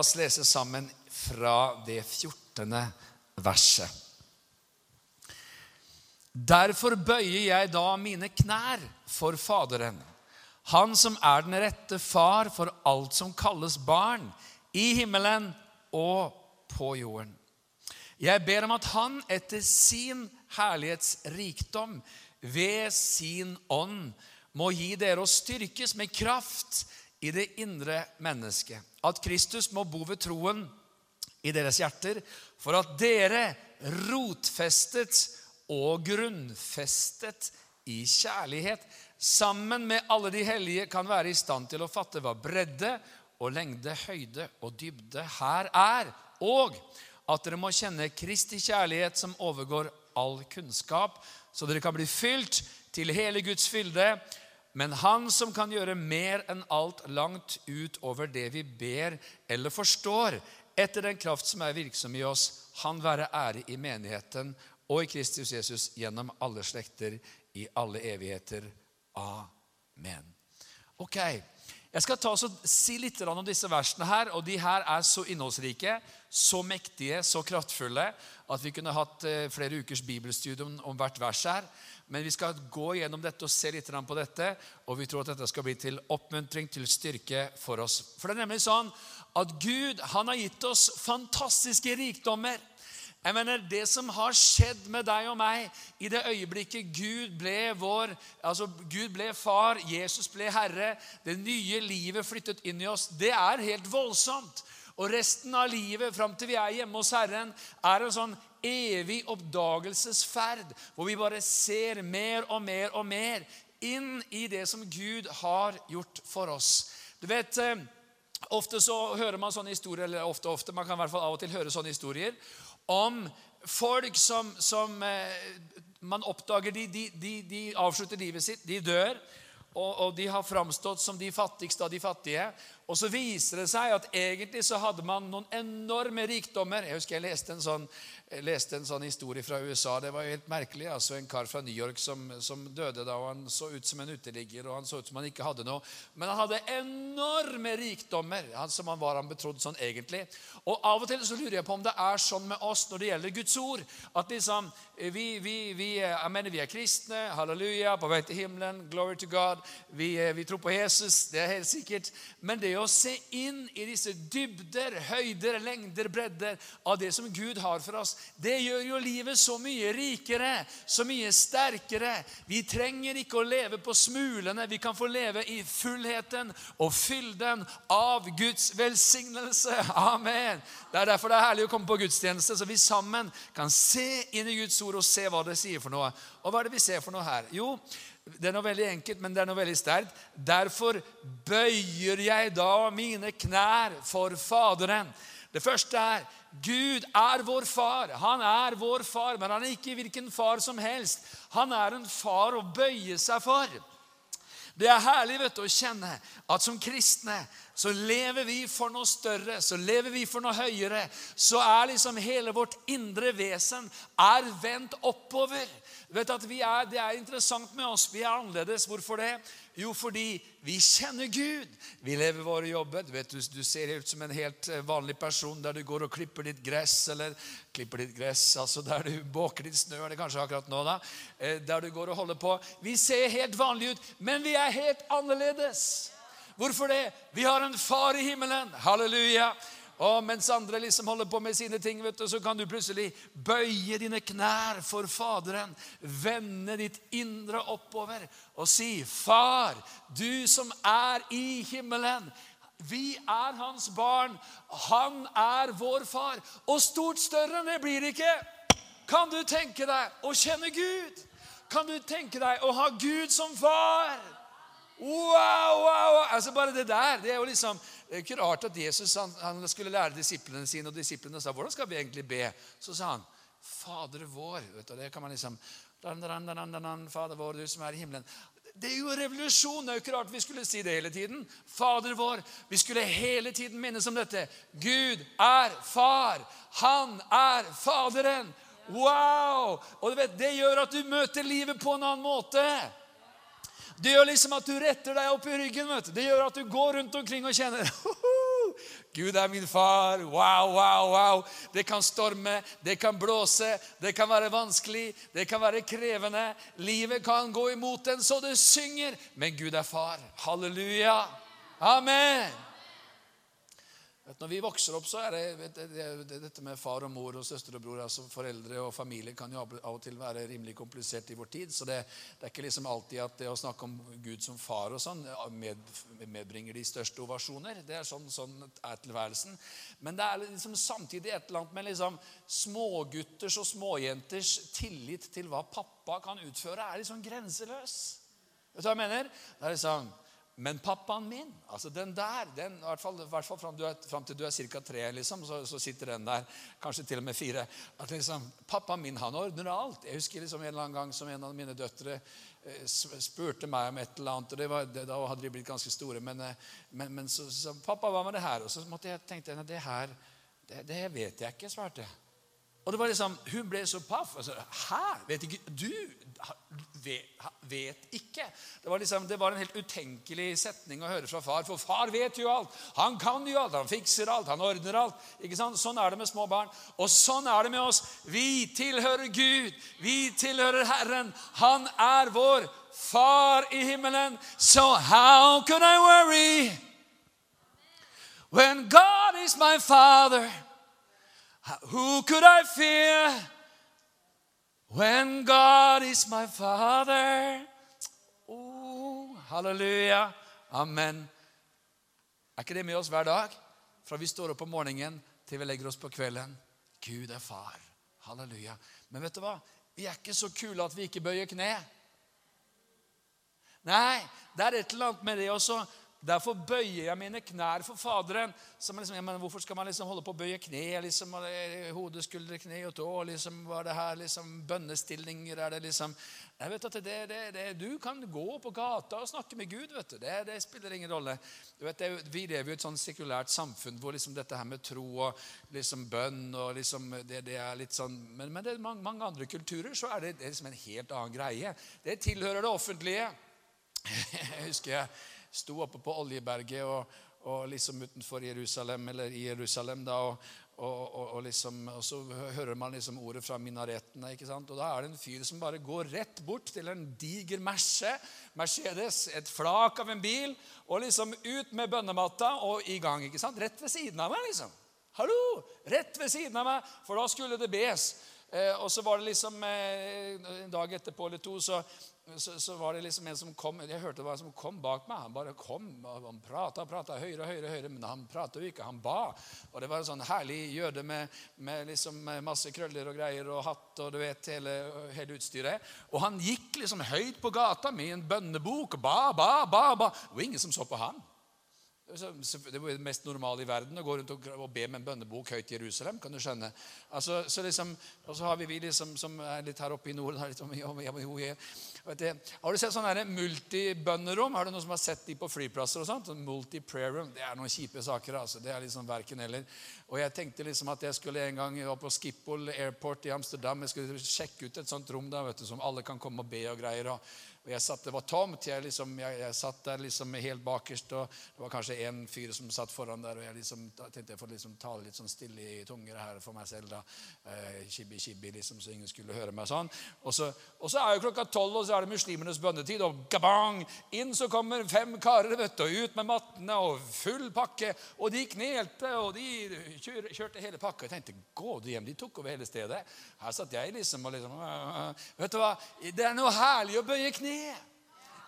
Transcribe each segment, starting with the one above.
oss lese sammen fra det 14. verset. Derfor bøyer jeg da mine knær for Faderen, Han som er den rette far for alt som kalles barn, i himmelen og på jorden. Jeg ber om at Han etter sin herlighetsrikdom ved sin ånd må gi dere å styrkes med kraft i det indre mennesket. At Kristus må bo ved troen i deres hjerter, for at dere, rotfestet og grunnfestet i kjærlighet, sammen med alle de hellige, kan være i stand til å fatte hva bredde og lengde, høyde og dybde her er, og at dere må kjenne Kristi kjærlighet som overgår all kunnskap, så dere kan bli fylt til hele Guds fylde. Men Han som kan gjøre mer enn alt langt utover det vi ber eller forstår, etter den kraft som er virksom i oss, han være ære i menigheten og i Kristus Jesus gjennom alle slekter i alle evigheter. Amen. Ok, Jeg skal ta og si litt om disse versene her. og De her er så innholdsrike, så mektige, så kraftfulle at vi kunne hatt eh, flere ukers bibelstudium om hvert vers her. Men vi skal gå gjennom dette og se litt på dette, og vi tror at dette skal bli til oppmuntring, til styrke for oss. For det er nemlig sånn at Gud han har gitt oss fantastiske rikdommer. Jeg mener, Det som har skjedd med deg og meg i det øyeblikket Gud ble vår, altså Gud ble far, Jesus ble herre, det nye livet flyttet inn i oss, det er helt voldsomt. Og resten av livet fram til vi er hjemme hos Herren, er en sånn evig oppdagelsesferd hvor vi bare ser mer og mer og mer inn i det som Gud har gjort for oss. Du vet, eh, Ofte så hører man sånne historier, eller ofte, ofte, man kan i hvert fall av og til høre sånne historier om folk som, som eh, man oppdager de, de, de, de, avslutter livet sitt, de dør. Og, og, de har framstått som de fattigste av de fattige. Og så viser det seg at egentlig så hadde man noen enorme rikdommer. Jeg husker jeg leste en sånn leste en sånn historie fra USA. Det var jo helt merkelig. altså En kar fra New York som, som, døde da. og Han så ut som en uteligger, og han så ut som han ikke hadde noe. Men han hadde enorme rikdommer, han, som han var han betrodd sånn egentlig. Og Av og til så lurer jeg på om det er sånn med oss når det gjelder Guds ord. At liksom, vi, vi, vi, jeg mener, vi er kristne, halleluja, på vei til himmelen, glory to God. Vi, vi tror på Jesus, det er helt sikkert. Men det å se inn i disse dybder, høyder, lengder, bredder av det som Gud har for oss, det gjør jo livet så mye rikere, så mye sterkere. Vi trenger ikke å leve på smulene. Vi kan få leve i fullheten og fylden av Guds velsignelse. Amen. Det er derfor det er herlig å komme på gudstjeneste, så vi sammen kan se inn i Guds ord og se hva det sier for noe. Og hva er det vi ser for noe her? Jo, det er noe veldig enkelt, men det er noe veldig sterkt. Derfor bøyer jeg da mine knær for Faderen. Det første er Gud er vår far. Han er vår far, men han er ikke hvilken far som helst. Han er en far å bøye seg for. Det er herlig vet du, å kjenne at som kristne så lever vi for noe større, så lever vi for noe høyere. Så er liksom hele vårt indre vesen er vendt oppover. Vet at er, Det er interessant med oss. Vi er annerledes. Hvorfor det? Jo, fordi vi kjenner Gud. Vi lever våre jobber. Du, vet, du, du ser ut som en helt eh, vanlig person der du går og klipper ditt gress, eller klipper ditt gress, altså der du båker ditt snø, er det kanskje akkurat nå, da. Eh, der du går og holder på. Vi ser helt vanlige ut, men vi er helt annerledes. Hvorfor det? Vi har en far i himmelen. Halleluja. Og mens andre liksom holder på med sine ting, vet du, så kan du plutselig bøye dine knær for Faderen. Vende ditt indre oppover og si, 'Far, du som er i himmelen.' Vi er hans barn. Han er vår far. Og stort større enn det blir det ikke. Kan du tenke deg å kjenne Gud? Kan du tenke deg å ha Gud som far? Wow, wow! Altså Bare det der det er jo liksom det er ikke rart at Jesus han, han skulle lære disiplene sine, og disiplene sa hvordan skal vi egentlig be? Så sa han Fader vår. vet du, det kan man liksom Fader vår, du som er i himmelen. Det er jo revolusjon. Det er jo ikke rart vi skulle si det hele tiden. Fader vår. Vi skulle hele tiden minnes om dette. Gud er far. Han er Faderen. Wow! Og du vet, Det gjør at du møter livet på en annen måte. Det gjør liksom at du retter deg opp i ryggen. vet du. Det gjør at du går rundt omkring og kjenner Gud er min far. Wow, wow, wow. Det kan storme, det kan blåse, det kan være vanskelig, det kan være krevende. Livet kan gå imot en så det synger, men Gud er far. Halleluja. Amen. Når vi vokser opp, så er det, det, det, dette med far og mor og søster og bror, altså foreldre og familie, kan jo av og til være rimelig komplisert i vår tid. Så det, det er ikke liksom alltid at det å snakke om Gud som far og sånn med, medbringer de største ovasjoner. Det er sånn, sånn er tilværelsen. Men det er liksom samtidig et eller annet med liksom smågutters og småjenters tillit til hva pappa kan utføre, er liksom grenseløs. Vet du hva jeg mener? Det er liksom men pappaen min, altså den der den, I hvert fall, hvert fall fram, er, fram, til du er ca. tre, liksom, så, så, sitter den der. Kanskje til og med fire. At liksom, Pappaen min han ordner alt. Jeg husker liksom en eller annen gang som en av mine døtre eh, spurte meg om et eller annet. og var, det, Da hadde de blitt ganske store. Men, eh, men, men så sa pappa, hva med det her? Og så måtte jeg tenke det her, det, det vet jeg ikke, svarte jeg. Og det var liksom, Hun ble så paff. Altså, Hæ? Vet ikke Du vet, ikke. Det var, liksom, det var en helt utenkelig setning å høre fra far. For far vet jo alt. Han kan jo alt. Han fikser alt. Han ordner alt. Ikke sant? Sånn er det med små barn. Og sånn er det med oss. Vi tilhører Gud. Vi tilhører Herren. Han er vår far i himmelen. So how could I worry when God is my father? Who could I fear when God is my Father? Oh, halleluja. Amen. Er ikke det med oss hver dag? Fra vi står opp om morgenen til vi legger oss på kvelden. Gud er far. Halleluja. Men vet du hva? Vi er ikke så kule at vi ikke bøyer kne. Nei, det er et eller annet med det også Derfor bøyer jeg mine knær for Faderen. Liksom, ja, hvorfor skal man liksom holde på å bøye kne? Liksom, hode, skuldre, kne og tå? Liksom, var det her liksom, bønnestillinger? Er det liksom Jeg vet at det, det, det, Du kan gå på gata og snakke med Gud. vet du. Det, det spiller ingen rolle. Du vet, vi lever jo i et sånn sekulært samfunn hvor liksom dette her med tro og liksom bønn og liksom, det, er litt sånn Men, men det er mange, mange, andre kulturer så er det, det er liksom en helt annen greie. Det tilhører det offentlige. Jeg husker jeg sto oppe på Oljeberget og, og liksom utenfor Jerusalem, eller i Jerusalem, da, og, og, og, liksom, og, så hører man liksom ordet fra minaretene. ikke sant? Og Da er det en fyr som bare går rett bort til en diger merse, Mercedes, et flak av en bil, og liksom ut med bønnematta og i gang. ikke sant? Rett ved siden av meg, liksom. Hallo! Rett ved siden av meg, for da skulle det bes. Eh, og så var det liksom eh, En dag etterpå eller to så, så, så, var det liksom en som kom Jeg hørte det var en som kom bak meg. Han bare kom og han prata prata høyere og høyere, høyere, men han prata jo ikke. Han ba. Og det var en sånn herlig jøde med, med liksom masse krøller og greier og hatt og du vet, hele, hele utstyret. Og han gikk liksom høyt på gata med en bønnebok. Ba, ba, ba, ba. Var ingen som så på han. Det er det mest normale i verden å gå rundt og be med en bønnebok høyt i Jerusalem. kan du skjønne. Altså, så liksom, og så har vi vi liksom, som er litt her oppe i Norden liksom, Har du sett sånne multibønnerom? Har du noen som har sett de på flyplasser? og sånt? Sånn multi-prayer room. Det er noen kjipe saker. altså. Det er liksom verken eller. Og jeg tenkte liksom at jeg skulle en gang var på Schiphol Airport i Amsterdam. Jeg skulle sjekke ut et sånt rom der, vet du, som alle kan komme og be og greier. og og jeg satt, Det var tomt. Jeg, liksom, jeg, jeg satt der liksom helt bakerst, og det var kanskje en fyr som satt foran der. og Jeg liksom, tenkte jeg får liksom tale litt sånn stille i tunger her for meg selv. da, eh, Kibbi, kibbi, liksom, så ingen skulle høre meg sånn. Og så, og så er jo klokka tolv, og så er det muslimenes bønnetid. Og gabang! Inn så kommer fem karer vet du, ut med mattene og full pakke. Og de knelte, og de kjør, kjørte hele pakka. Jeg tenkte gå du hjem. De tok over hele stedet. Her satt jeg liksom og liksom Vet du hva? Det er noe herlig å bøye kne kne.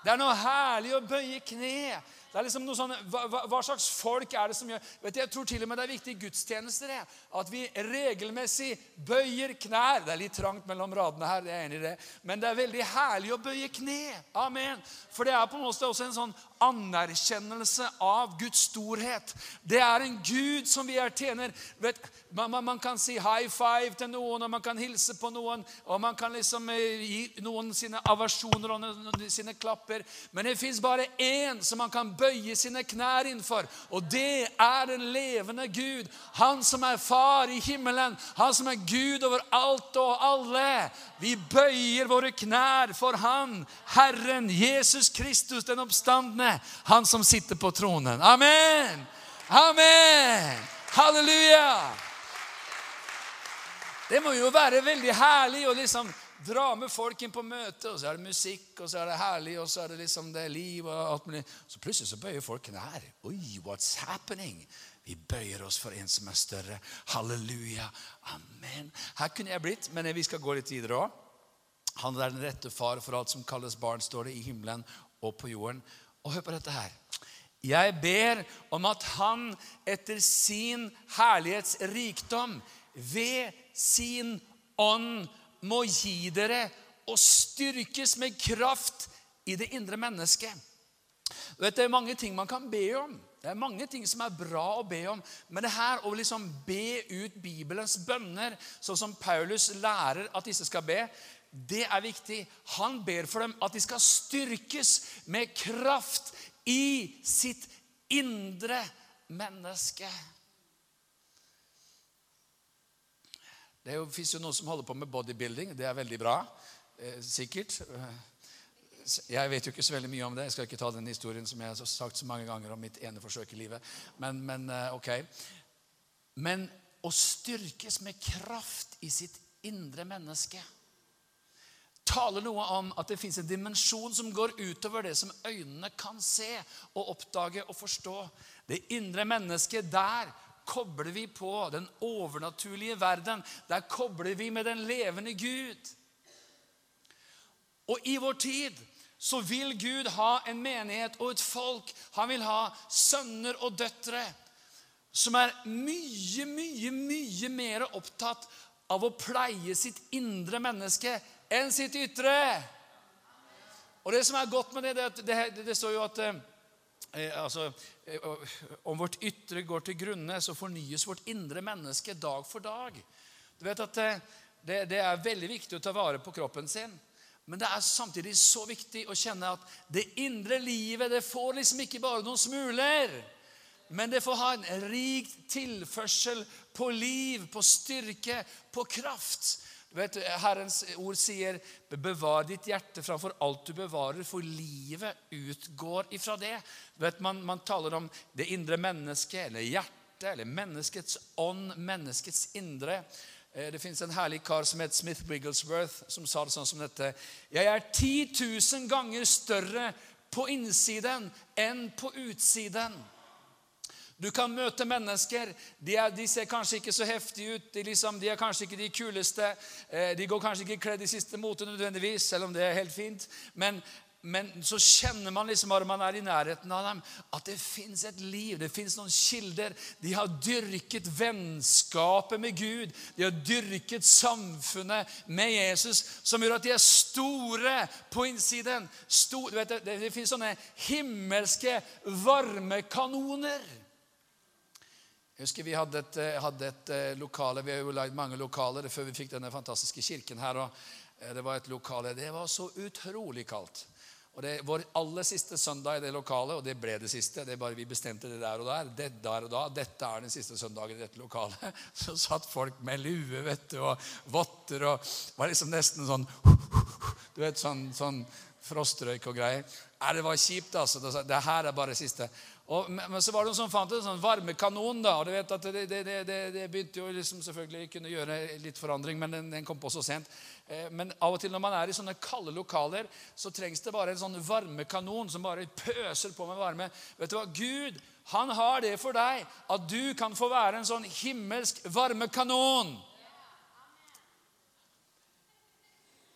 Det er noe herlig å bøye kne. Det er liksom noe sånn, hva, hva, slags folk er det som gjør vet du, Jeg tror til og med det er viktig i gudstjenester det, at vi regelmessig bøyer knær. Det er litt trangt mellom radene her, det er jeg enig i det. men det er veldig herlig å bøye kne. Amen. For det er på en måte også en sånn anerkjennelse av Guds storhet. Det er en Gud som vi er tjener. Vet, man, man, man, kan si high five til noen, og man kan hilse på noen, og man kan liksom gi noen sine aversjoner og noen sine klapper. Men det fins bare én som man kan bøye sine knær innenfor. Og det er den levende Gud. Han som er far i himmelen. Han som er Gud over alt og alle. Vi bøyer våre knær for Han, Herren Jesus Kristus, den oppstandende. Han som sitter på tronen. Amen! Amen! Halleluja! Det må jo være veldig herlig å liksom dra med folk inn på møte, og så er det musikk, og så er det herlig, og så er det liksom det er liv og alt mulig. Så plutselig så bøyer folk knær. Oi, what's happening? Vi bøyer oss for en som er større. Halleluja. Amen. Her kunne jeg blitt, men vi skal gå litt videre òg. Han er den rette far for alt som kalles barn, står det i himmelen og på jorden. Og hør på dette her. Jeg ber om at han etter sin herlighets rikdom ved sin ånd må gi dere og styrkes med kraft i det indre mennesket. Vet, det er mange ting man kan be om. Det er mange ting som er bra å be om. Men det her å liksom be ut Bibelens bønner, sånn som Paulus lærer at disse skal be, det er viktig. Han ber for dem at de skal styrkes med kraft i sitt indre menneske. Det fins jo noen som holder på med bodybuilding. Det er veldig bra. Eh, sikkert. Jeg vet jo ikke så veldig mye om det. Jeg skal ikke ta den historien som jeg har sagt så mange ganger om mitt ene forsøk i livet. Men, men eh, ok. Men å styrkes med kraft i sitt indre menneske taler noe om at det fins en dimensjon som går utover det som øynene kan se og oppdage og forstå. Det indre mennesket der kobler vi på den overnaturlige verden. Der kobler vi med den levende Gud. Og i vår tid så vil Gud ha en menighet og et folk. Han vil ha sønner og døtre som er mye, mye, mye mer opptatt av å pleie sitt indre menneske enn sitt ytre. Og det som er godt med det, det, det, det står jo at eh, altså, eh, Om vårt ytre går til grunne, så fornyes vårt indre menneske dag for dag. Du vet at eh, det, det er veldig viktig å ta vare på kroppen sin. Men det er samtidig så viktig å kjenne at det indre livet det får liksom ikke bare noen smuler. Men det får ha en rik tilførsel på liv, på styrke, på kraft. Vet, Herrens ord sier 'bevar ditt hjerte framfor alt du bevarer', for livet utgår ifra det. Vet, man, man taler om det indre mennesket, eller hjertet, eller menneskets ånd, menneskets indre. Eh, det fins en herlig kar som het Smith Wigglesworth, som sa det sånn som dette. Jeg er 10 000 ganger større på innsiden enn på utsiden. Du kan møte mennesker. De, er, de ser kanskje ikke så heftige ut. De, liksom, de, er kanskje ikke de kuleste. Eh, de går kanskje ikke kledd i siste mote nødvendigvis, selv om det er helt fint. Men, men så kjenner man liksom når man er i nærheten av dem, at det fins et liv. Det fins noen kilder. De har dyrket vennskapet med Gud. De har dyrket samfunnet med Jesus, som gjør at de er store på innsiden. Stor, vet, det det fins sånne himmelske varmekanoner. Jeg husker Vi hadde et, eh, hadde et eh, lokale, vi har jo lagd mange lokaler før vi fikk denne fantastiske kirken her. og eh, Det var et lokale, det var så utrolig kaldt. Og Det var aller siste søndag i det lokalet, og det ble det siste. det er bare Vi bestemte det der og der. Det der og da, Dette er den siste søndagen i dette lokalet. Så satt folk med lue vet du, og votter og var liksom nesten sånn Du vet, sånn, sånn frostrøyk og greier. Det var kjipt, altså. Det her er bare siste. Og, men så var det noen som fant en sånn varmekanon. da, og du vet at det, det, det, det begynte jo liksom selvfølgelig kunne gjøre litt forandring, men den, den kom på så sent. Eh, men av og til når man er i sånne kalde lokaler, så trengs det bare en sånn varmekanon som bare pøser på med varme. Vet du hva? Gud han har det for deg at du kan få være en sånn himmelsk varmekanon.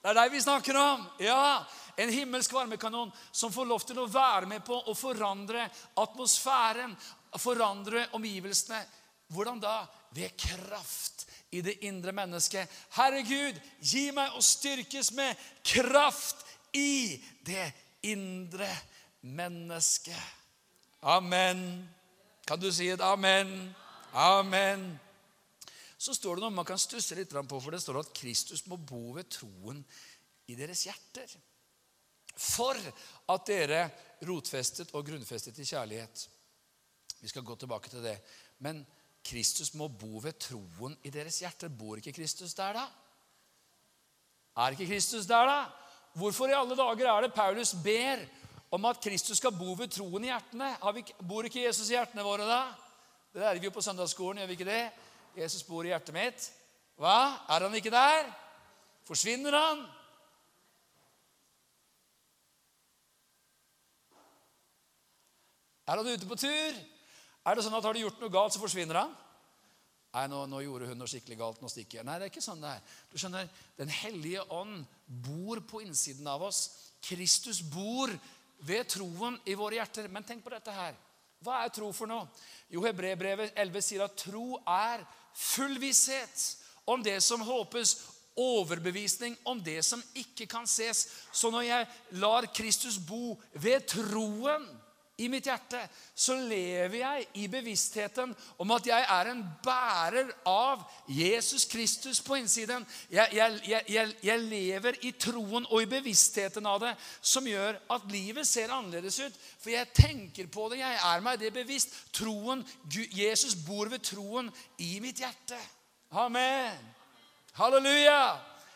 Det er deg vi snakker om. Ja, en himmelsk varmekanon som får lov til å være med på å forandre atmosfæren, forandre omgivelsene. Hvordan da? Ved kraft i det indre mennesket. Herre Gud, gi meg å styrkes med kraft i det indre mennesket. Amen. Kan du si et amen? Amen. Så står det noe man kan stusse litt på, for det står at Kristus må bo ved troen i deres hjerter. For at dere rotfestet og grunnfestet i kjærlighet. Vi skal gå tilbake til det. Men Kristus må bo ved troen i deres hjerter. Bor ikke Kristus der, da? Er ikke Kristus der, da? Hvorfor i alle dager er det Paulus ber om at Kristus skal bo ved troen i hjertene? Vi, bor ikke Jesus i hjertene våre da? Det lærer vi jo på søndagsskolen, gjør vi ikke det? Jesus bor i hjertet mitt. Hva? Er han ikke der? Forsvinner han? Er han ute på tur? Er det sånn at har du gjort noe galt, så forsvinner han? Nei, nå, nå, gjorde hun noe skikkelig galt. Nå stikker jeg. Nei, det er ikke sånn det er. Du skjønner, Den hellige ånd bor på innsiden av oss. Kristus bor ved troen i våre hjerter. Men tenk på dette her. Hva er tro for noe? Jo, Hebrebrevet 11 sier at tro er full visshet om det som håpes, overbevisning om det som ikke kan ses. Så når jeg lar Kristus bo ved troen i mitt hjerte, så lever jeg i bevisstheten om at jeg er en bærer av Jesus Kristus på innsiden. Jeg, jeg, jeg, jeg, lever i troen og i bevisstheten av det, som gjør at livet ser annerledes ut. For jeg tenker på det, jeg er meg det bevisst. Troen, Jesus bor ved troen i mitt hjerte. Amen. Halleluja.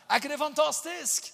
Er ikke det fantastisk?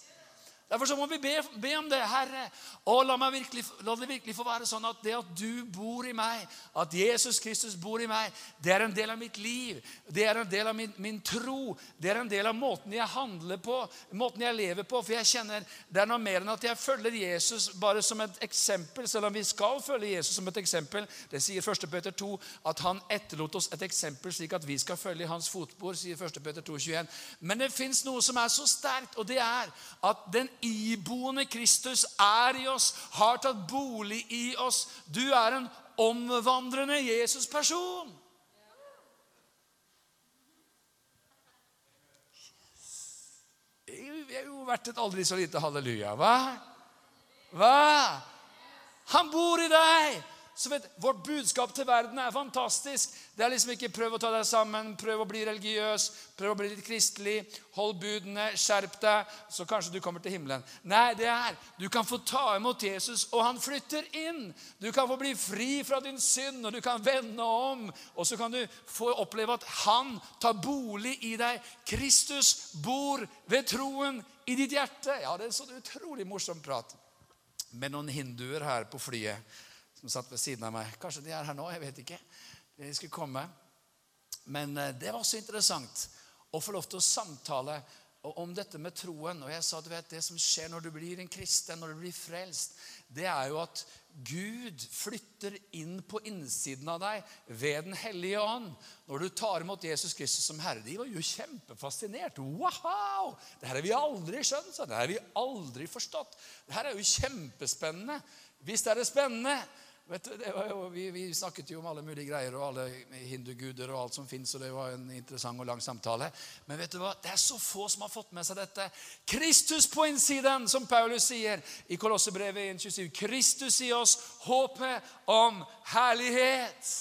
Derfor så må vi be, be, om det. Herre, å, la, virkelig, la, det virkelig få være sånn at det at du bor i meg, at Jesus Kristus bor i meg, det er en del av mitt liv. Det er en del av min, min tro. Det er en del av måten jeg handler på, måten jeg lever på. For jeg kjenner det er noe mer enn at jeg følger Jesus bare som et eksempel, selv om vi skal følge Jesus som et eksempel. Det sier 1. Peter 2 at han etterlot oss et eksempel slik at vi skal følge i hans fotspor, sier 1. Peter 2, 21. Men det fins noe som er så sterkt, og det er at den iboende Kristus er i oss, har tatt bolig i oss. Du er en omvandrende Jesus-person. Det har jo vært et aldri så lite halleluja. Hva? Hva? Han bor i deg! Så vet, Vårt budskap til verden er fantastisk. Det er liksom ikke prøv å ta deg sammen, prøv å bli religiøs, prøv å bli litt kristelig, hold budene, skjerp deg, så kanskje du kommer til himmelen. Nei, det er du kan få ta imot Jesus, og han flytter inn. Du kan få bli fri fra din synd, og du kan vende om. Og så kan du få oppleve at han tar bolig i deg. Kristus bor ved troen i ditt hjerte. Ja, det er sånn utrolig morsom prat med noen hinduer her på flyet som satt ved siden av meg. Kanskje de er her nå, jeg vet ikke. De skulle komme. Men eh, det var så interessant å få lov til å samtale om dette med troen. Og jeg sa du vet, det som skjer når du blir en kristen, når du blir frelst, det er jo at Gud flytter inn på innsiden av deg ved Den hellige ånd. Når du tar imot Jesus Kristus som Herre. De var jo kjempefascinert. Wow! Det her har vi aldri skjønt. Så. Det her har vi aldri forstått. Det her er jo kjempespennende. Visst er det spennende. Du, jo, vi, vi, snakket jo om alle mulige greier og alle hinduguder og alt som fins, og det var en interessant og lang samtale. Men vet du hva? det er så få som har fått med seg dette. Kristus på innsiden, som Paulus sier i Kolossebrevet 1,27. Kristus i oss, håpet om herlighet.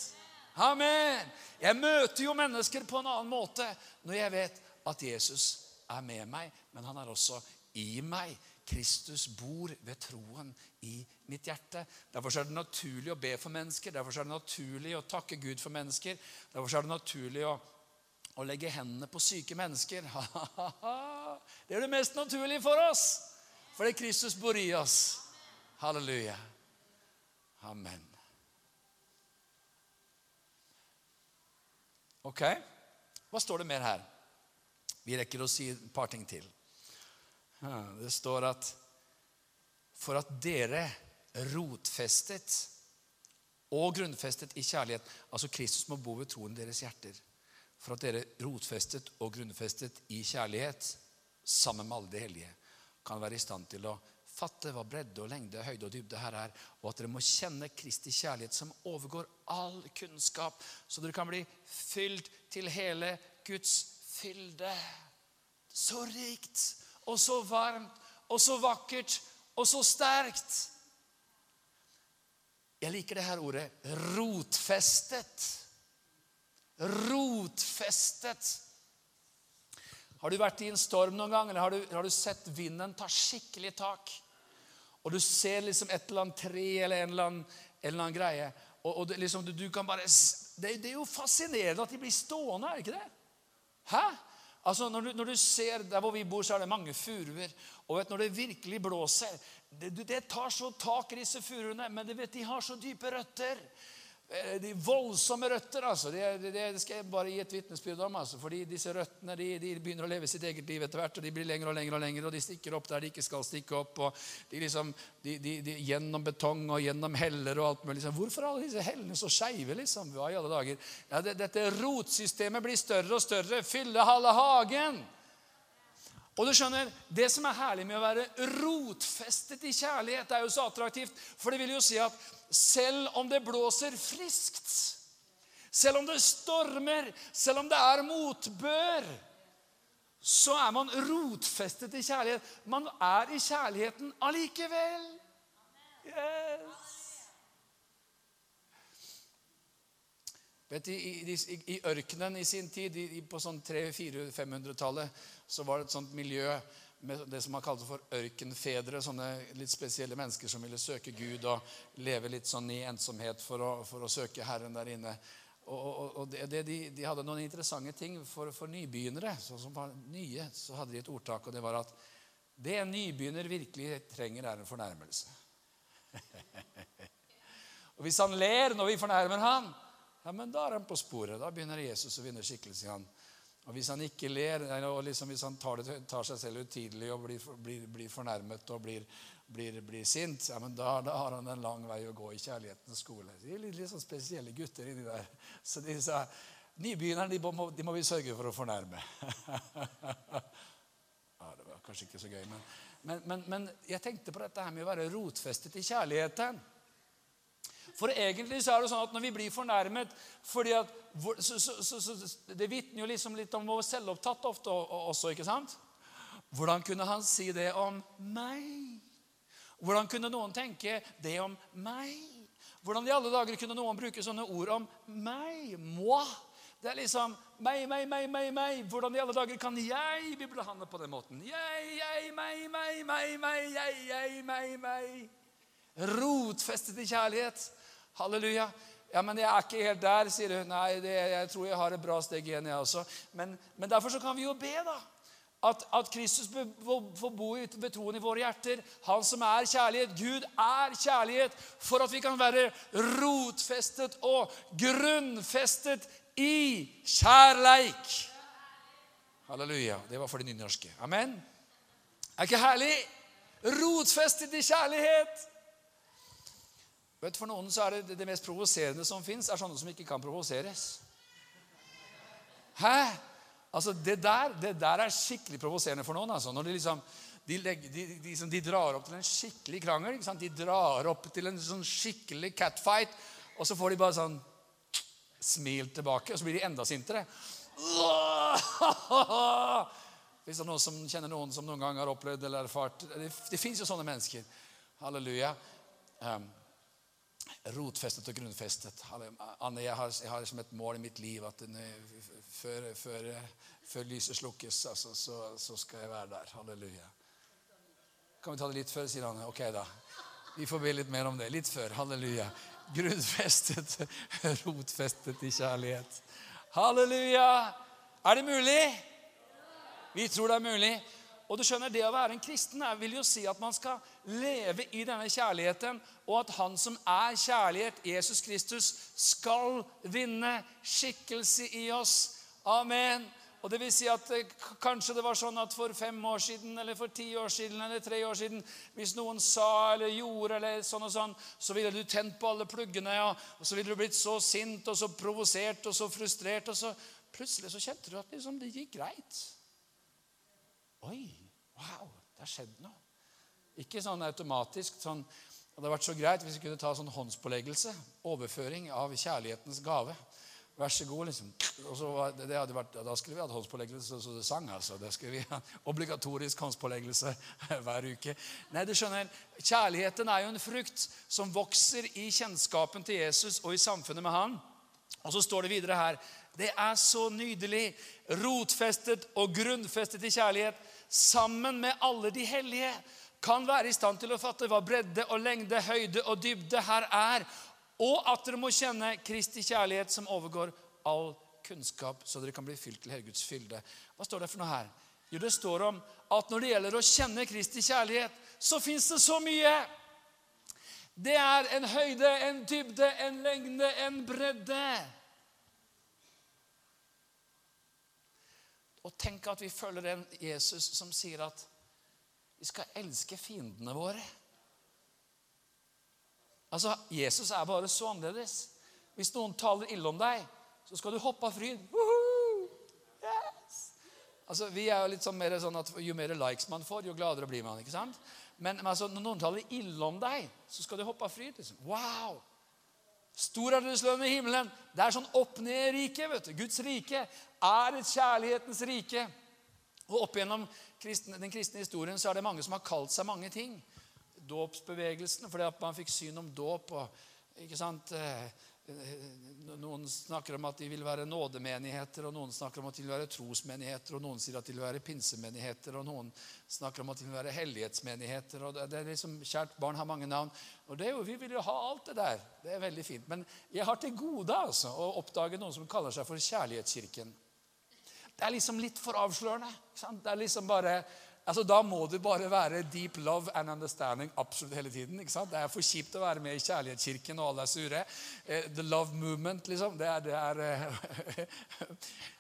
Amen. Jeg møter jo mennesker på en annen måte når jeg vet at Jesus er med meg, men han er også i meg. Kristus bor ved troen i mitt hjerte. Derfor er det naturlig å be for mennesker, derfor er det naturlig å takke Gud for mennesker. Derfor er det naturlig å, å legge hendene på syke mennesker. det er det mest naturlige for oss, fordi Kristus bor i oss. Halleluja. Amen. Ok, hva står det mer her? Vi rekker å si et par ting til. Det står at for at dere rotfestet og grunnfestet i kjærlighet Altså Kristus må bo ved troen deres hjerter. For at dere rotfestet og grunnfestet i kjærlighet sammen med alle de hellige, kan være i stand til å fatte hva bredde og lengde, høyde og dybde her er, og at dere må kjenne Kristi kjærlighet som overgår all kunnskap, så dere kan bli fylt til hele Guds fylde. Så rikt og så varmt og så vakkert og så sterkt. Jeg liker det her ordet rotfestet. Rotfestet. Har du vært i en storm noen gang, eller har du, har du sett vinden ta skikkelig tak? og du ser liksom et eller annet tre eller en eller annen, en eller annen greie. Og, og det, liksom, du, du, kan bare, det, det, er jo fascinerende at de blir stående, er ikke det? Hæ? Altså, når du, når du ser Der hvor vi bor, så er det mange furuer. Og vet, når det virkelig blåser det, det tar så tak i disse furuene, men vet, de har så dype røtter. Eh, de voldsomme røtter. altså. Det, det, det, skal jeg bare gi et vitnesbyrd om. altså. Fordi disse røttene de, de, begynner å leve sitt eget liv etter hvert. og De blir lengre og lengre, og lengre, og de stikker opp der de ikke skal stikke opp. og de liksom, de, de, Gjennom betong og gjennom heller og alt mulig. Liksom. Hvorfor alle disse hellene så skeive? Liksom? Hva i alle dager? Ja, Dette rotsystemet blir større og større. Fylle halve hagen. Og du skjønner, Det som er herlig med å være rotfestet i kjærlighet, er jo så attraktivt. For det vil jo si at selv om det blåser friskt, selv om det stormer, selv om det er motbør, så er man rotfestet i kjærlighet. Man er i kjærligheten allikevel. Yes. Vet, i, i, i, ørkenen i sin tid, i, på sånn 300-400-500-tallet, så var det et sånt miljø med det som man kalte for ørkenfedre. Sånne litt spesielle mennesker som ville søke Gud og leve litt sånn i ensomhet for å, for å søke Herren der inne. Og, og, og det, de, de, hadde noen interessante ting for, for nybegynnere. Så som var nye, så hadde de et ordtak, og det var at det en nybegynner virkelig trenger, er en fornærmelse. og hvis han ler når vi fornærmer han, ja, men da er han på sporet. Da begynner Jesus å vinne skikkelse i han. Og Hvis han ikke ler, og liksom hvis han tar, det, tar seg selv utidelig og blir, blir, blir, fornærmet og blir, blir sint, ja, men da, da, har han en lang vei å gå i kjærlighetens skole. De er litt, litt sånn spesielle gutter inni der. Så de sa nybegynnerne de må, de må vi sørge for å fornærme. ja, Det var kanskje ikke så gøy, men, men, men, men jeg tenkte på dette her med å være rotfestet i kjærligheten. For egentlig så er det sånn at når vi blir fornærmet fordi at, så, så, så, Det vitner jo liksom litt om vår selvopptatt ofte også, ikke sant? Hvordan kunne han si det om meg? Hvordan kunne noen tenke det om meg? Hvordan i alle dager kunne noen bruke sånne ord om meg? Moi. Det er liksom meg, meg, meg, meg, meg. Hvordan i alle dager kan jeg bli behandlet på den måten? Jeg, jeg, meg, meg, meg, meg, jeg, jeg, meg, meg. Rotfestet i kjærlighet. Halleluja. Ja, men jeg er ikke helt der, sier hun. Nei, det, jeg tror jeg har et bra steg igjen, jeg også. Men, men derfor så kan vi jo be, da. At, at Kristus får bo ved troen i våre hjerter. Han som er kjærlighet. Gud er kjærlighet. For at vi kan være rotfestet og grunnfestet i kjærleik. Halleluja. Det var for de nynorske. Amen. Er ikke herlig? Rotfestet i kjærlighet. Vet, for noen så er det det mest provoserende som fins, er sånne som ikke kan provoseres. Hæ? Altså, det der, det der er skikkelig provoserende for noen. altså. Når de liksom de, legger, de, de, liksom, de, drar opp til en skikkelig krangel. ikke sant? De drar opp til en sånn skikkelig catfight, og så får de bare sånn smil tilbake, og så blir de enda sintere. Hvis det er noen som kjenner noen som noen gang har opplevd eller erfart Det, det fins jo sånne mennesker. Halleluja. Um, rotfestet og grunnfestet. Anne, jeg har, jeg har som et mål i mitt liv at før, før, før, lyset slukkes, altså, så, så, skal jeg være der. Halleluja. Kan vi ta det litt før, sier Anne. Ok, da. Vi får be litt mer om det. Litt før. Halleluja. Grunnfestet, rotfestet i kjærlighet. Halleluja! Er det mulig? Vi tror det er mulig. Og du skjønner, Det å være en kristen er, vil jo si at man skal leve i denne kjærligheten, og at Han som er kjærlighet, Jesus Kristus, skal vinne skikkelse i oss. Amen. Og det vil si at eh, Kanskje det var sånn at for fem år siden eller for ti år siden eller tre år siden Hvis noen sa eller gjorde eller sånn og sånn, så ville du tent på alle pluggene. Ja, og Så ville du blitt så sint og så provosert og så frustrert. Og så plutselig så kjente du at liksom, det gikk greit. Oi, wow, det har skjedd noe. Ikke sånn automatisk. sånn, Det hadde vært så greit hvis vi kunne ta sånn håndspåleggelse. Overføring av kjærlighetens gave. Vær så god, liksom. Så, det hadde vært, da skulle vi hatt håndspåleggelse så det sang. altså. Det skulle vi ha Obligatorisk håndspåleggelse hver uke. Nei, du skjønner, Kjærligheten er jo en frukt som vokser i kjennskapen til Jesus og i samfunnet med han. Og så står det videre her Det er så nydelig, rotfestet og grunnfestet i kjærlighet sammen med alle de hellige kan være i stand til å fatte hva bredde og lengde, høyde og dybde her er, og at dere må kjenne Kristi kjærlighet som overgår all kunnskap, så dere kan bli fylt til hele Guds fylde. Hva står det for noe her? Jo, det står om at når det gjelder å kjenne Kristi kjærlighet, så fins det så mye. Det er en høyde, en dybde, en lengde, en bredde. Og tenk at vi følger en Jesus som sier at vi skal elske fiendene våre. Altså, Jesus er bare så annerledes. Hvis noen taler ille om deg, så skal du hoppe av fryd. Yes! Altså, Vi er jo litt sånn mer sånn at jo mer likes man får, jo gladere blir man. ikke sant? Men, men altså, når noen taler ille om deg, så skal du hoppe av fryd. Liksom. Wow! Stor er deres lønn i himmelen. Det er sånn opp-ned-rike. vet du. Guds rike er et kjærlighetens rike. Og Opp gjennom den kristne historien så er det mange som har kalt seg mange ting. Dåpsbevegelsen fordi at man fikk syn om dåp. og ikke sant, eh, noen snakker om at de vil være nådemenigheter, og noen snakker om at de vil være trosmenigheter, og noen sier at de vil være pinsemenigheter, og noen snakker om at de vil være hellighetsmenigheter. og det er liksom, Kjært barn har mange navn. og det er jo, Vi vil jo ha alt det der. Det er veldig fint. Men jeg har til gode altså, å oppdage noen som kaller seg for Kjærlighetskirken. Det er liksom litt for avslørende. Det er liksom bare Altså, Da må det bare være deep love and understanding absolutt hele tiden. ikke sant? Det er for kjipt å være med i Kjærlighetskirken, og alle er sure. Uh, the love movement, liksom. Det er, det er uh,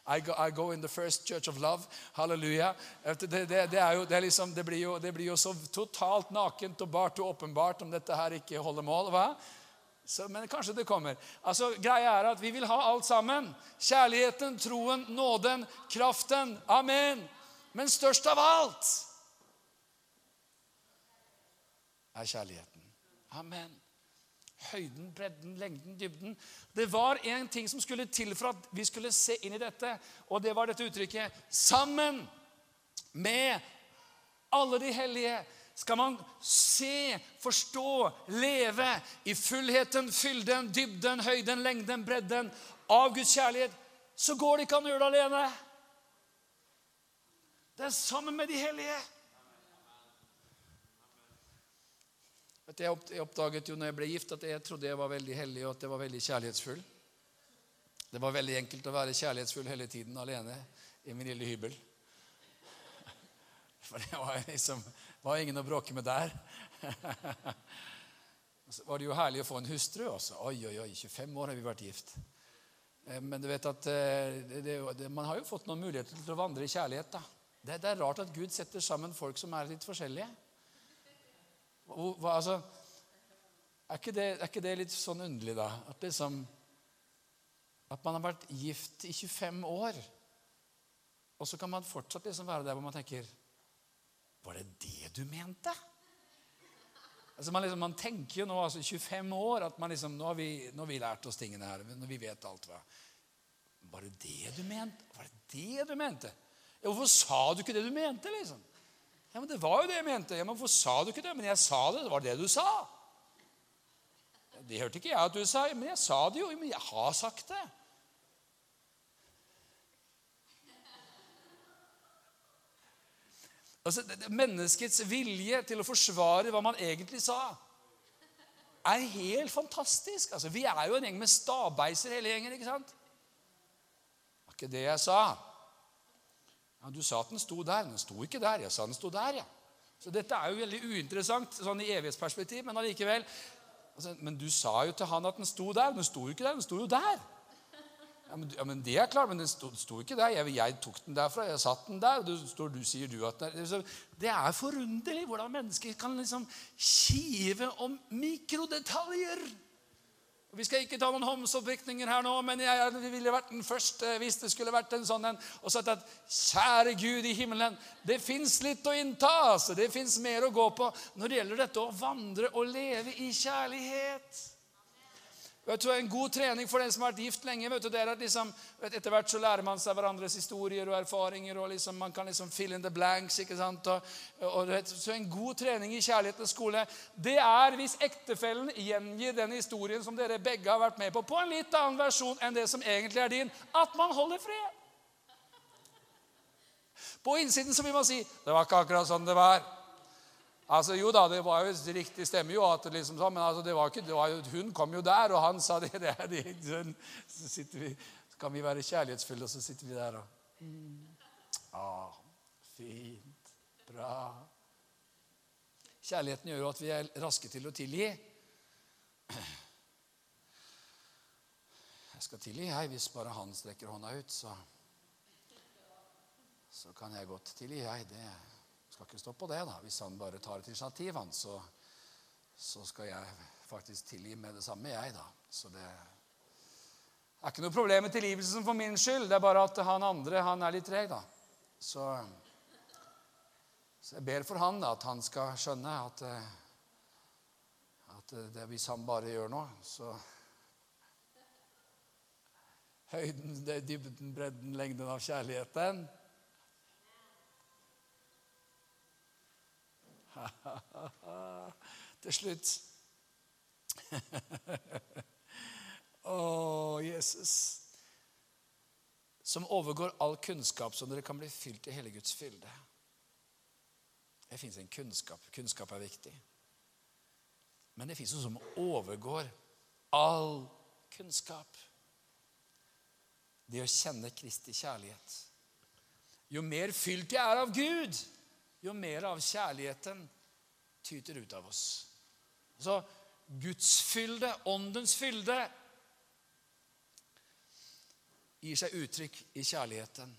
I, go, I, go, in the first church of love. Halleluja. Det, det, det, jo, liksom, blir jo, det blir jo så totalt nakent og bart og åpenbart om dette her ikke holder mål. hva? Så, men kanskje det kommer. Altså, Greia er at vi vil ha alt sammen. Kjærligheten, troen, nåden, kraften. Amen. Men størst av alt er kjærligheten. Amen. Høyden, bredden, lengden, dybden. Det var én ting som skulle til for at vi skulle se inn i dette, og det var dette uttrykket 'sammen med alle de hellige' skal man se, forstå, leve i fullheten, fylden, dybden, høyden, lengden, bredden av Guds kjærlighet, så går det ikke an å gjøre det alene. Det er sammen med de hellige. Jeg oppdaget jo når jeg ble gift, at jeg trodde jeg var veldig hellig, og at jeg var veldig kjærlighetsfull. Det var veldig enkelt å være kjærlighetsfull hele tiden alene i min lille hybel. For det var liksom var ingen å bråke med der. Så var det jo herlig å få en hustru også. Oi, oi, oi, 25 år har vi vært gift. Eh, men du vet at eh, det, det, man har jo fått noen muligheter til å vandre i kjærlighet. da. Det, det, er rart at Gud setter sammen folk som er litt forskjellige. Hva, altså, er, ikke det, er, ikke det, litt sånn underlig, da? At, liksom, at man har vært gift i 25 år, og så kan man fortsatt liksom være der hvor man tenker Var det det du mente? Altså man, liksom, man, tenker jo nå, altså 25 år, at liksom, nå, har vi, nå har vi lært oss tingene her. Når vi vet alt. Hva. Var det det du mente? Var det det du mente? Ja, 'Hvorfor sa du ikke det du mente?' liksom? Ja, men Det var jo det jeg mente. Ja, men 'Hvorfor sa du ikke det?' Men jeg sa det. Det var det du sa. Det hørte ikke jeg at du sa, men jeg sa det jo. Men jeg har sagt det. Altså, Menneskets vilje til å forsvare hva man egentlig sa, er helt fantastisk. Altså, Vi er jo en gjeng med stabeiser hele gjengen. ikke sant? Det var ikke det jeg sa. Ja, Du sa at den sto der. Den sto ikke der. Jeg sa den sto der, ja. Så dette er jo veldig uinteressant sånn i evighetsperspektiv, men allikevel. Altså, men du sa jo til han at den sto der. Den sto jo ikke der. Den sto jo der. Ja, men, ja, men Det er klart, men den sto, sto ikke der. Jeg, jeg, tok den derfra. Jeg satt den der. du, står, du sier du at den, er Det er forunderlig hvordan mennesker kan liksom kive om mikrodetaljer. Vi skal ikke ta noen håndsoppvirkninger her nå, men jeg ville vært den første hvis det skulle vært en sånn en, og sagt at kjære Gud i himmelen, det fins litt å innta. altså, Det fins mer å gå på når det gjelder dette å vandre og leve i kjærlighet. Jeg tror En god trening for den som har vært gift lenge vet du, det er at liksom, Etter hvert så lærer man seg hverandres historier og erfaringer. og liksom, Man kan liksom fill in the blanks. ikke sant? Og, og, så En god trening i kjærlighetens skole det er hvis ektefellen gjengir den historien som dere begge har vært med på, på en litt annen versjon enn det som egentlig er din. At man holder fred. På innsiden så vil man si 'Det var ikke akkurat sånn det var'. Altså, Jo da, det var jo riktig stemme jo, at liksom sånn, men altså, det var ikke, det var jo, hun kom jo der, og han sa det. det, det sånn, så sitter vi, så kan vi være kjærlighetsfulle, og så sitter vi der og ah, Fint. Bra. Kjærligheten gjør jo at vi er raske til å tilgi. Jeg skal tilgi, jeg, hvis bare han strekker hånda ut, så, så kan jeg godt tilgi, jeg. Det skal ikke stå på det, da. Hvis han bare tar et initiativ, han, så, så skal jeg faktisk tilgi med det samme, jeg, da. Så det er ikke noe problem med tilgivelsen for min skyld. Det er bare at han andre han er litt treg, da. Så, så, jeg ber for han da, at han skal skjønne at, at det, hvis han bare gjør noe, så høyden, dybden, bredden, lengden av kjærligheten. Til slutt Å, Jesus. Som overgår all kunnskap, så dere kan bli fylt i hele Guds fylde. Det fins en kunnskap. Kunnskap er viktig. Men det fins noe som overgår all kunnskap det å kjenne Kristi kjærlighet. Jo mer fylt jeg er av Gud, jo mer av kjærligheten tyter ut av oss. Så Guds fylde, åndens fylde, gir seg uttrykk i kjærligheten.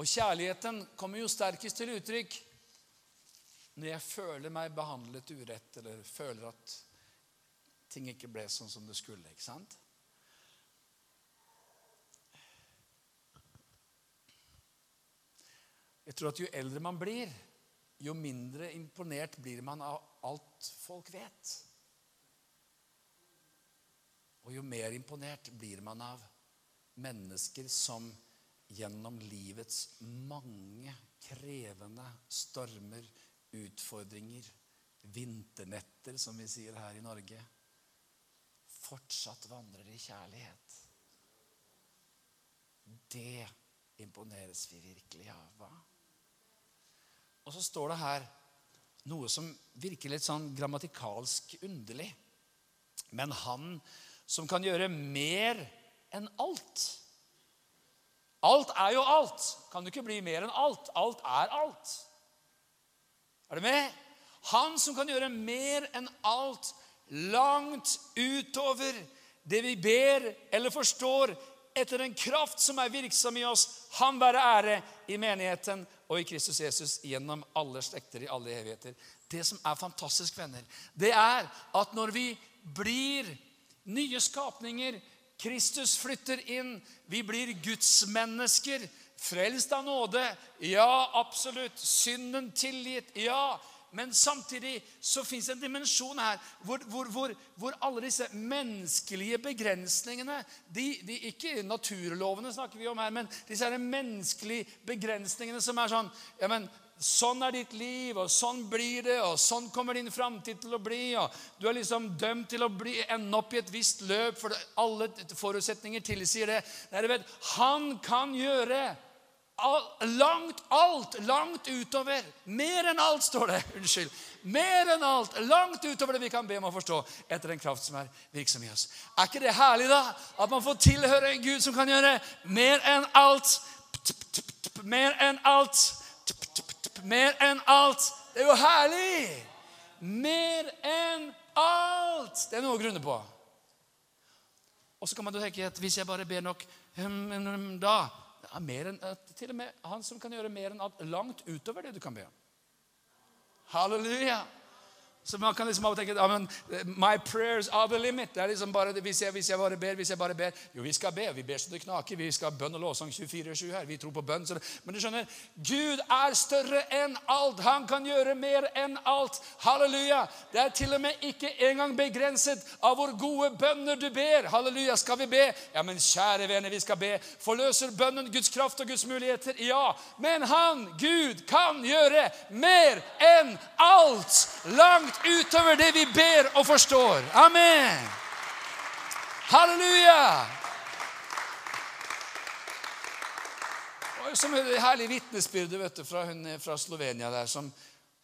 Og kjærligheten kommer jo sterkest til uttrykk når jeg føler meg behandlet urett, eller føler at ting ikke ble sånn som det skulle. ikke sant? Jeg tror at jo eldre man blir, jo mindre imponert blir man av alt folk vet. Og jo mer imponert blir man av mennesker som gjennom livets mange krevende stormer, utfordringer, vinternetter, som vi sier her i Norge, fortsatt vandrer i kjærlighet. Det imponeres vi virkelig av. hva? Og så står det her noe som virker litt sånn grammatikalsk underlig. Men han som kan gjøre mer enn alt. Alt er jo alt. Kan du ikke bli mer enn alt? Alt er alt. Er du med? Han som kan gjøre mer enn alt, langt utover det vi ber eller forstår, etter en kraft som er virksom i oss. Han være ære i menigheten og i Kristus Jesus gjennom alle slekter i alle evigheter. Det som er fantastisk, venner, det er at når vi blir nye skapninger Kristus flytter inn, vi blir gudsmennesker. Frelst av nåde. Ja, absolutt. Synden tilgitt. Ja. Men samtidig så fins en dimensjon her hvor, hvor, hvor, hvor, alle disse menneskelige begrensningene de, de, Ikke naturlovene snakker vi om her, men disse her menneskelige begrensningene som er sånn ja, men Sånn er ditt liv, og sånn blir det, og sånn kommer din framtid til å bli. og Du er liksom dømt til å bli, ende opp i et visst løp, for alle forutsetninger tilsier det. Nei, vet, han kan gjøre langt alt, langt utover. Mer enn alt, står det. Unnskyld. Mer enn alt, langt utover det vi kan be om å forstå, etter den kraft som er virksom i oss. Er ikke det herlig, da? At man får tilhøre en Gud som kan gjøre mer enn alt. Mer enn alt. Mer enn alt. Det er jo herlig! Mer enn alt. Det er noe å grunne på. Og så kan man tenke at hvis jeg bare ber nok da ja, enn, eh, til og med han som kan gjøre mer enn alt, langt utover det du kan be om. Halleluja! Så man kan liksom av og tenke men, eh, My prayers are the limit. Det er liksom bare, hvis jeg, hvis jeg, bare ber, hvis jeg bare ber Jo, vi skal be. Vi ber så det knaker. Vi skal ha bønn og lovsang 24-7 her. Vi tror på bønn. Det, men du skjønner, Gud er større enn alt. Han kan gjøre mer enn alt. Halleluja. Det er til og med ikke engang begrenset av hvor gode bønner du ber. Halleluja. Skal vi be? Ja, men kjære venner, vi skal be. Forløser bønnen Guds kraft og Guds muligheter? Ja. Men han, Gud, kan gjøre mer enn alt. Langt utover det vi ber og forstår. Amen. Halleluja! Og som et herlig vitnesbyrd fra hun fra Slovenia der, som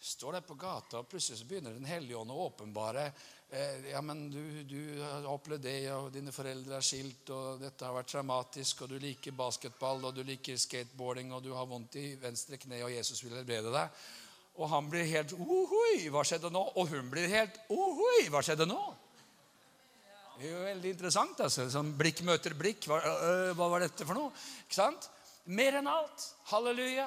Står der på gata, og plutselig så begynner Den hellige ånd å åpenbare eh, Ja, men du, du har opplevd det, og dine foreldre er skilt, og dette har vært traumatisk, og du liker basketball, og du liker skateboarding, og du har vondt i venstre kne, og Jesus vil helbrede deg. Og han blir helt Ohoi, hva skjedde nå? Og hun blir helt Ohoi, hva skjedde nå? Det er jo veldig interessant. altså. Sånn Blikk møter blikk. Hva, øh, hva var dette for noe? Ikke sant? Mer enn alt. Halleluja.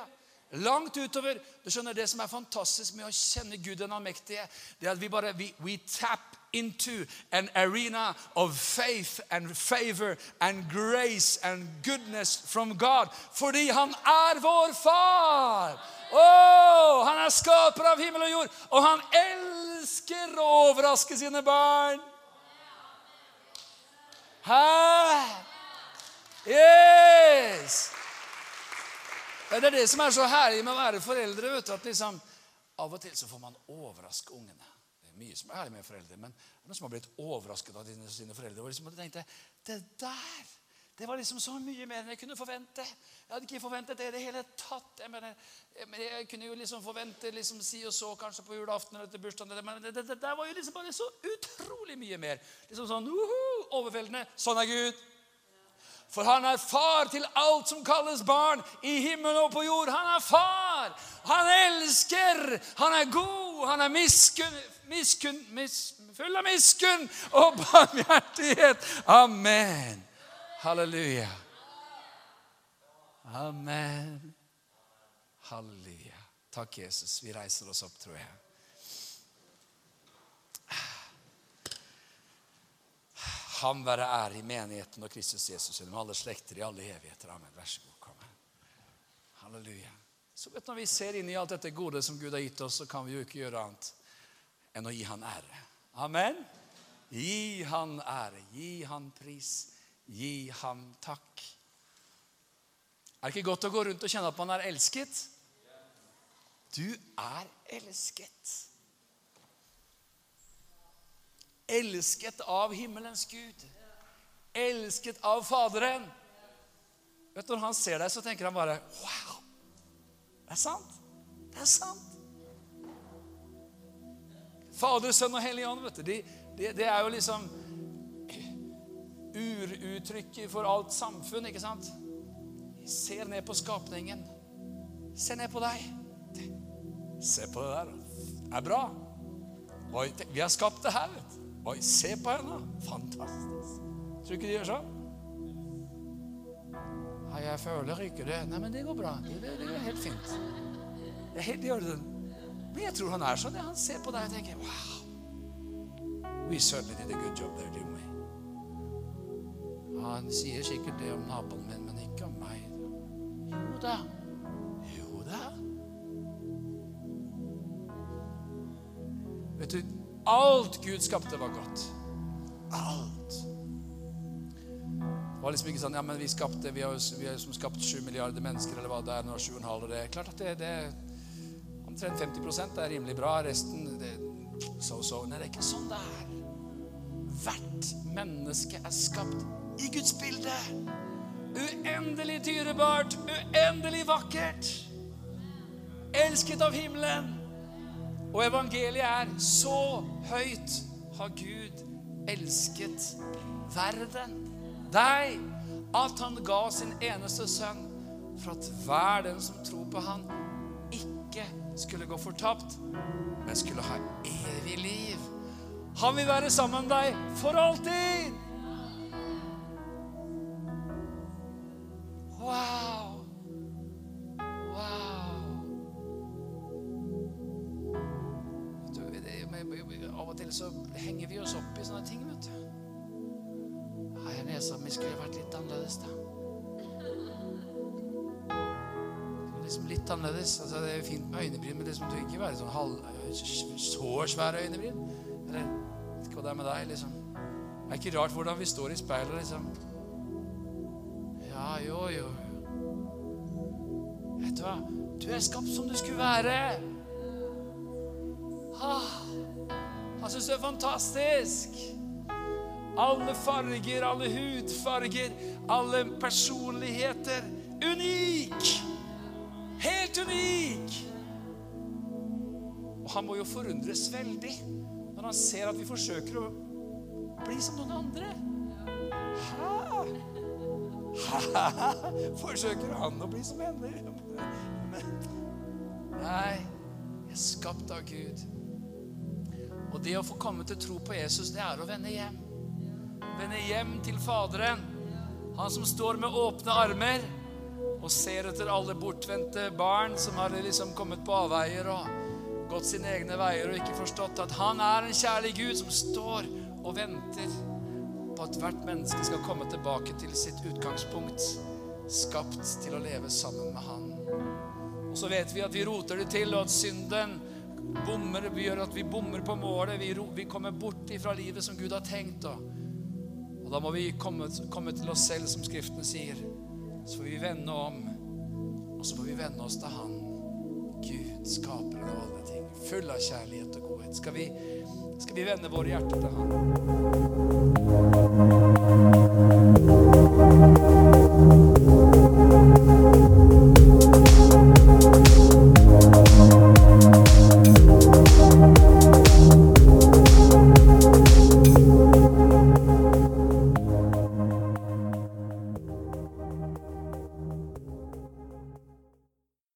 Langt utover. Du skjønner, Det som er fantastisk med å kjenne Gud den allmektige, det er at vi bare we, we tap into an arena of faith and favor and grace and goodness from God. Fordi han er vår far. Oh, han er skaper av himmel og jord, og han elsker å overraske sine barn. Hæ? Yes! Det er det som er så herlig med å være foreldre. vet du, at liksom, Av og til så får man overraske ungene. Det er mye som er herlig med foreldre, men det er noen som har blitt overrasket av sine foreldre. Og liksom, tenkte, det der det var liksom så mye mer enn jeg kunne forvente. Jeg hadde ikke forventet det i det hele tatt. Jeg, mener, jeg kunne jo liksom forvente liksom si og så kanskje på julaften eller til bursdagen. Men det, det, det, var jo liksom bare så utrolig mye mer. Liksom sånn uhu, overveldende. Sånn er Gud. For han er far til alt som kalles barn, i himmel og på jord. Han er far! Han elsker! Han er god! Han er miskunn, miskunn, mis, full av miskunn og barmhjertighet. Amen. Halleluja. Amen. Halleluja. Takk, Jesus. Vi reiser oss opp, tror jeg. Ham være ære i menigheten og Kristus Jesus gjennom alle slekter i alle evigheter. Amen. Vær så god. Kom. Halleluja. Så vet du, Når vi ser inn i alt dette gode som Gud har gitt oss, så kan vi jo ikke gjøre annet enn å gi Han ære. Amen. Gi Han ære. Gi Han pris. Gi ham takk. Er det ikke godt å gå rundt og kjenne at man er elsket? Du er elsket. Elsket av himmelens Gud. Elsket av Faderen. Vet du, Når han ser deg, så tenker han bare Wow! Det er sant. Det er sant. Fader, Sønn og Hellig Ånd, vet du, de, de, det er jo liksom uruttrykket for alt samfunn. ikke sant? De ser ned på skapningen. Se ned på deg. Se på det der. Det er bra. Oi, vi har skapt det her. vet du. Oi, se på henne. Fantastisk. Tror du ikke de gjør sånn? Nei, jeg føler ikke det. Nei, men det går bra. Det, det, det er helt fint. Det, er helt i orden. Men jeg tror han er sånn. Han ser på deg og tenker Wow. We certainly did a good job there, didn't we? Han sier sikkert det om naboen min, men ikke om meg. Jo da. Jo da. Vet du, alt Gud skapte, var godt. Alt. Det var liksom ikke sånn ja, men vi skapte, vi har jo som skapt sju milliarder mennesker, eller hva det er, nå sju og en halv. Det er klart at det, det omtrent 50 det er rimelig bra. Resten det, so, so. Nei, det er ikke sånn det er. Hvert menneske er skapt i Guds bilde. Uendelig dyrebart, uendelig vakkert. Elsket av himmelen. Og evangeliet er så høyt har Gud elsket verden, deg, at han ga sin eneste sønn for at hver den som tror på han, ikke skulle gå fortapt, men skulle ha evig liv. Han vil være sammen med deg for alltid. Fint med øyenebryn, men det må ikke være sånn halv, så svære øyenebryn. Eller vet ikke hva det er med deg, liksom. Det er ikke rart hvordan vi står i speilet liksom ja, jo, jo. Vet du hva? Du er skapt som du skulle være. Ah, han syns du er fantastisk. Alle farger, alle hudfarger, alle personligheter. Unik! Helt unik! Og han må jo forundres veldig når han ser at vi forsøker å bli som noen andre. Hæ? Hæ? Forsøker han å bli som henne? Nei, jeg er skapt av Gud. Og det å få komme til tro på Jesus, det er å vende hjem. Vende hjem til Faderen. Han som står med åpne armer og ser etter alle bortvendte barn som har liksom kommet på avveier og gått sine egne veier og ikke forstått at han er en kjærlig Gud som står og venter på at hvert menneske skal komme tilbake til sitt utgangspunkt, skapt til å leve sammen med han. Og så vet vi at vi roter det til, og at synden bommer, vi gjør at vi bommer på målet. Vi, vi kommer bort ifra livet som Gud har tenkt. Og, og da må vi komme, komme til oss selv, som Skriften sier. Så får vi vende om, og så får vi vende oss til Han. Gud, skaper av alle ting, full av kjærlighet og godhet. Skal vi, skal vi vende våre hjerter til Han?